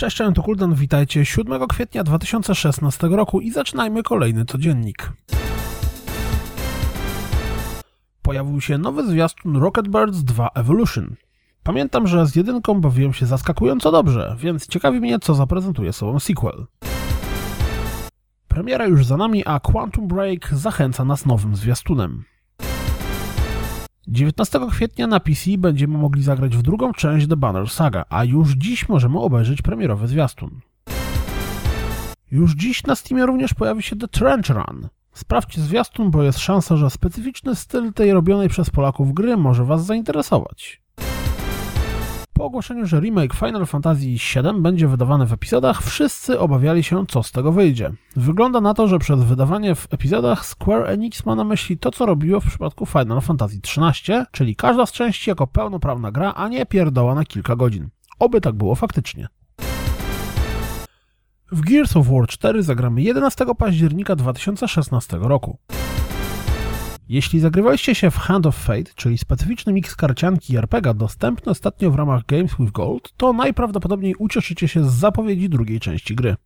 Cześć, cześć, to Kuldan, witajcie 7 kwietnia 2016 roku i zaczynajmy kolejny codziennik. Pojawił się nowy zwiastun Rocket Birds 2 Evolution. Pamiętam, że z jedynką bawiłem się zaskakująco dobrze, więc ciekawi mnie, co zaprezentuje sobą sequel. Premiera już za nami, a Quantum Break zachęca nas nowym zwiastunem. 19 kwietnia na PC będziemy mogli zagrać w drugą część The Banner Saga, a już dziś możemy obejrzeć premierowy zwiastun. Już dziś na Steamie również pojawi się The Trench Run. Sprawdźcie zwiastun, bo jest szansa, że specyficzny styl tej robionej przez Polaków gry może Was zainteresować. Po ogłoszeniu, że remake Final Fantasy VII będzie wydawany w epizodach, wszyscy obawiali się, co z tego wyjdzie. Wygląda na to, że przez wydawanie w epizodach Square Enix ma na myśli to, co robiło w przypadku Final Fantasy XIII, czyli każda z części jako pełnoprawna gra, a nie pierdoła na kilka godzin. Oby tak było faktycznie. W Gears of War 4 zagramy 11 października 2016 roku. Jeśli zagrywaliście się w Hand of Fate, czyli specyficzny miks karcianki i RPG dostępny ostatnio w ramach Games with Gold, to najprawdopodobniej ucieszycie się z zapowiedzi drugiej części gry.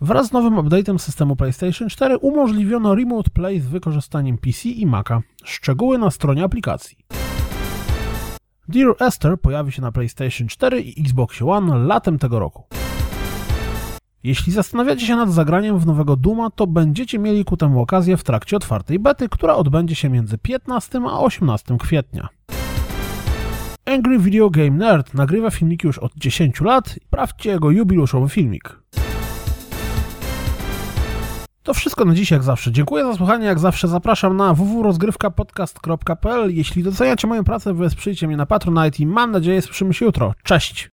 Wraz z nowym update'em systemu PlayStation 4 umożliwiono Remote Play z wykorzystaniem PC i Maca. Szczegóły na stronie aplikacji. Dear Esther pojawi się na PlayStation 4 i Xbox One latem tego roku. Jeśli zastanawiacie się nad zagraniem w nowego Duma, to będziecie mieli ku temu okazję w trakcie otwartej bety, która odbędzie się między 15 a 18 kwietnia. Angry Video Game Nerd nagrywa filmiki już od 10 lat. Sprawdźcie jego jubileuszowy filmik. To wszystko na dziś jak zawsze. Dziękuję za słuchanie, jak zawsze zapraszam na www.rozgrywkapodcast.pl. Jeśli doceniacie moją pracę, wesprzyjcie mnie na Patronite i mam nadzieję słyszymy się jutro. Cześć!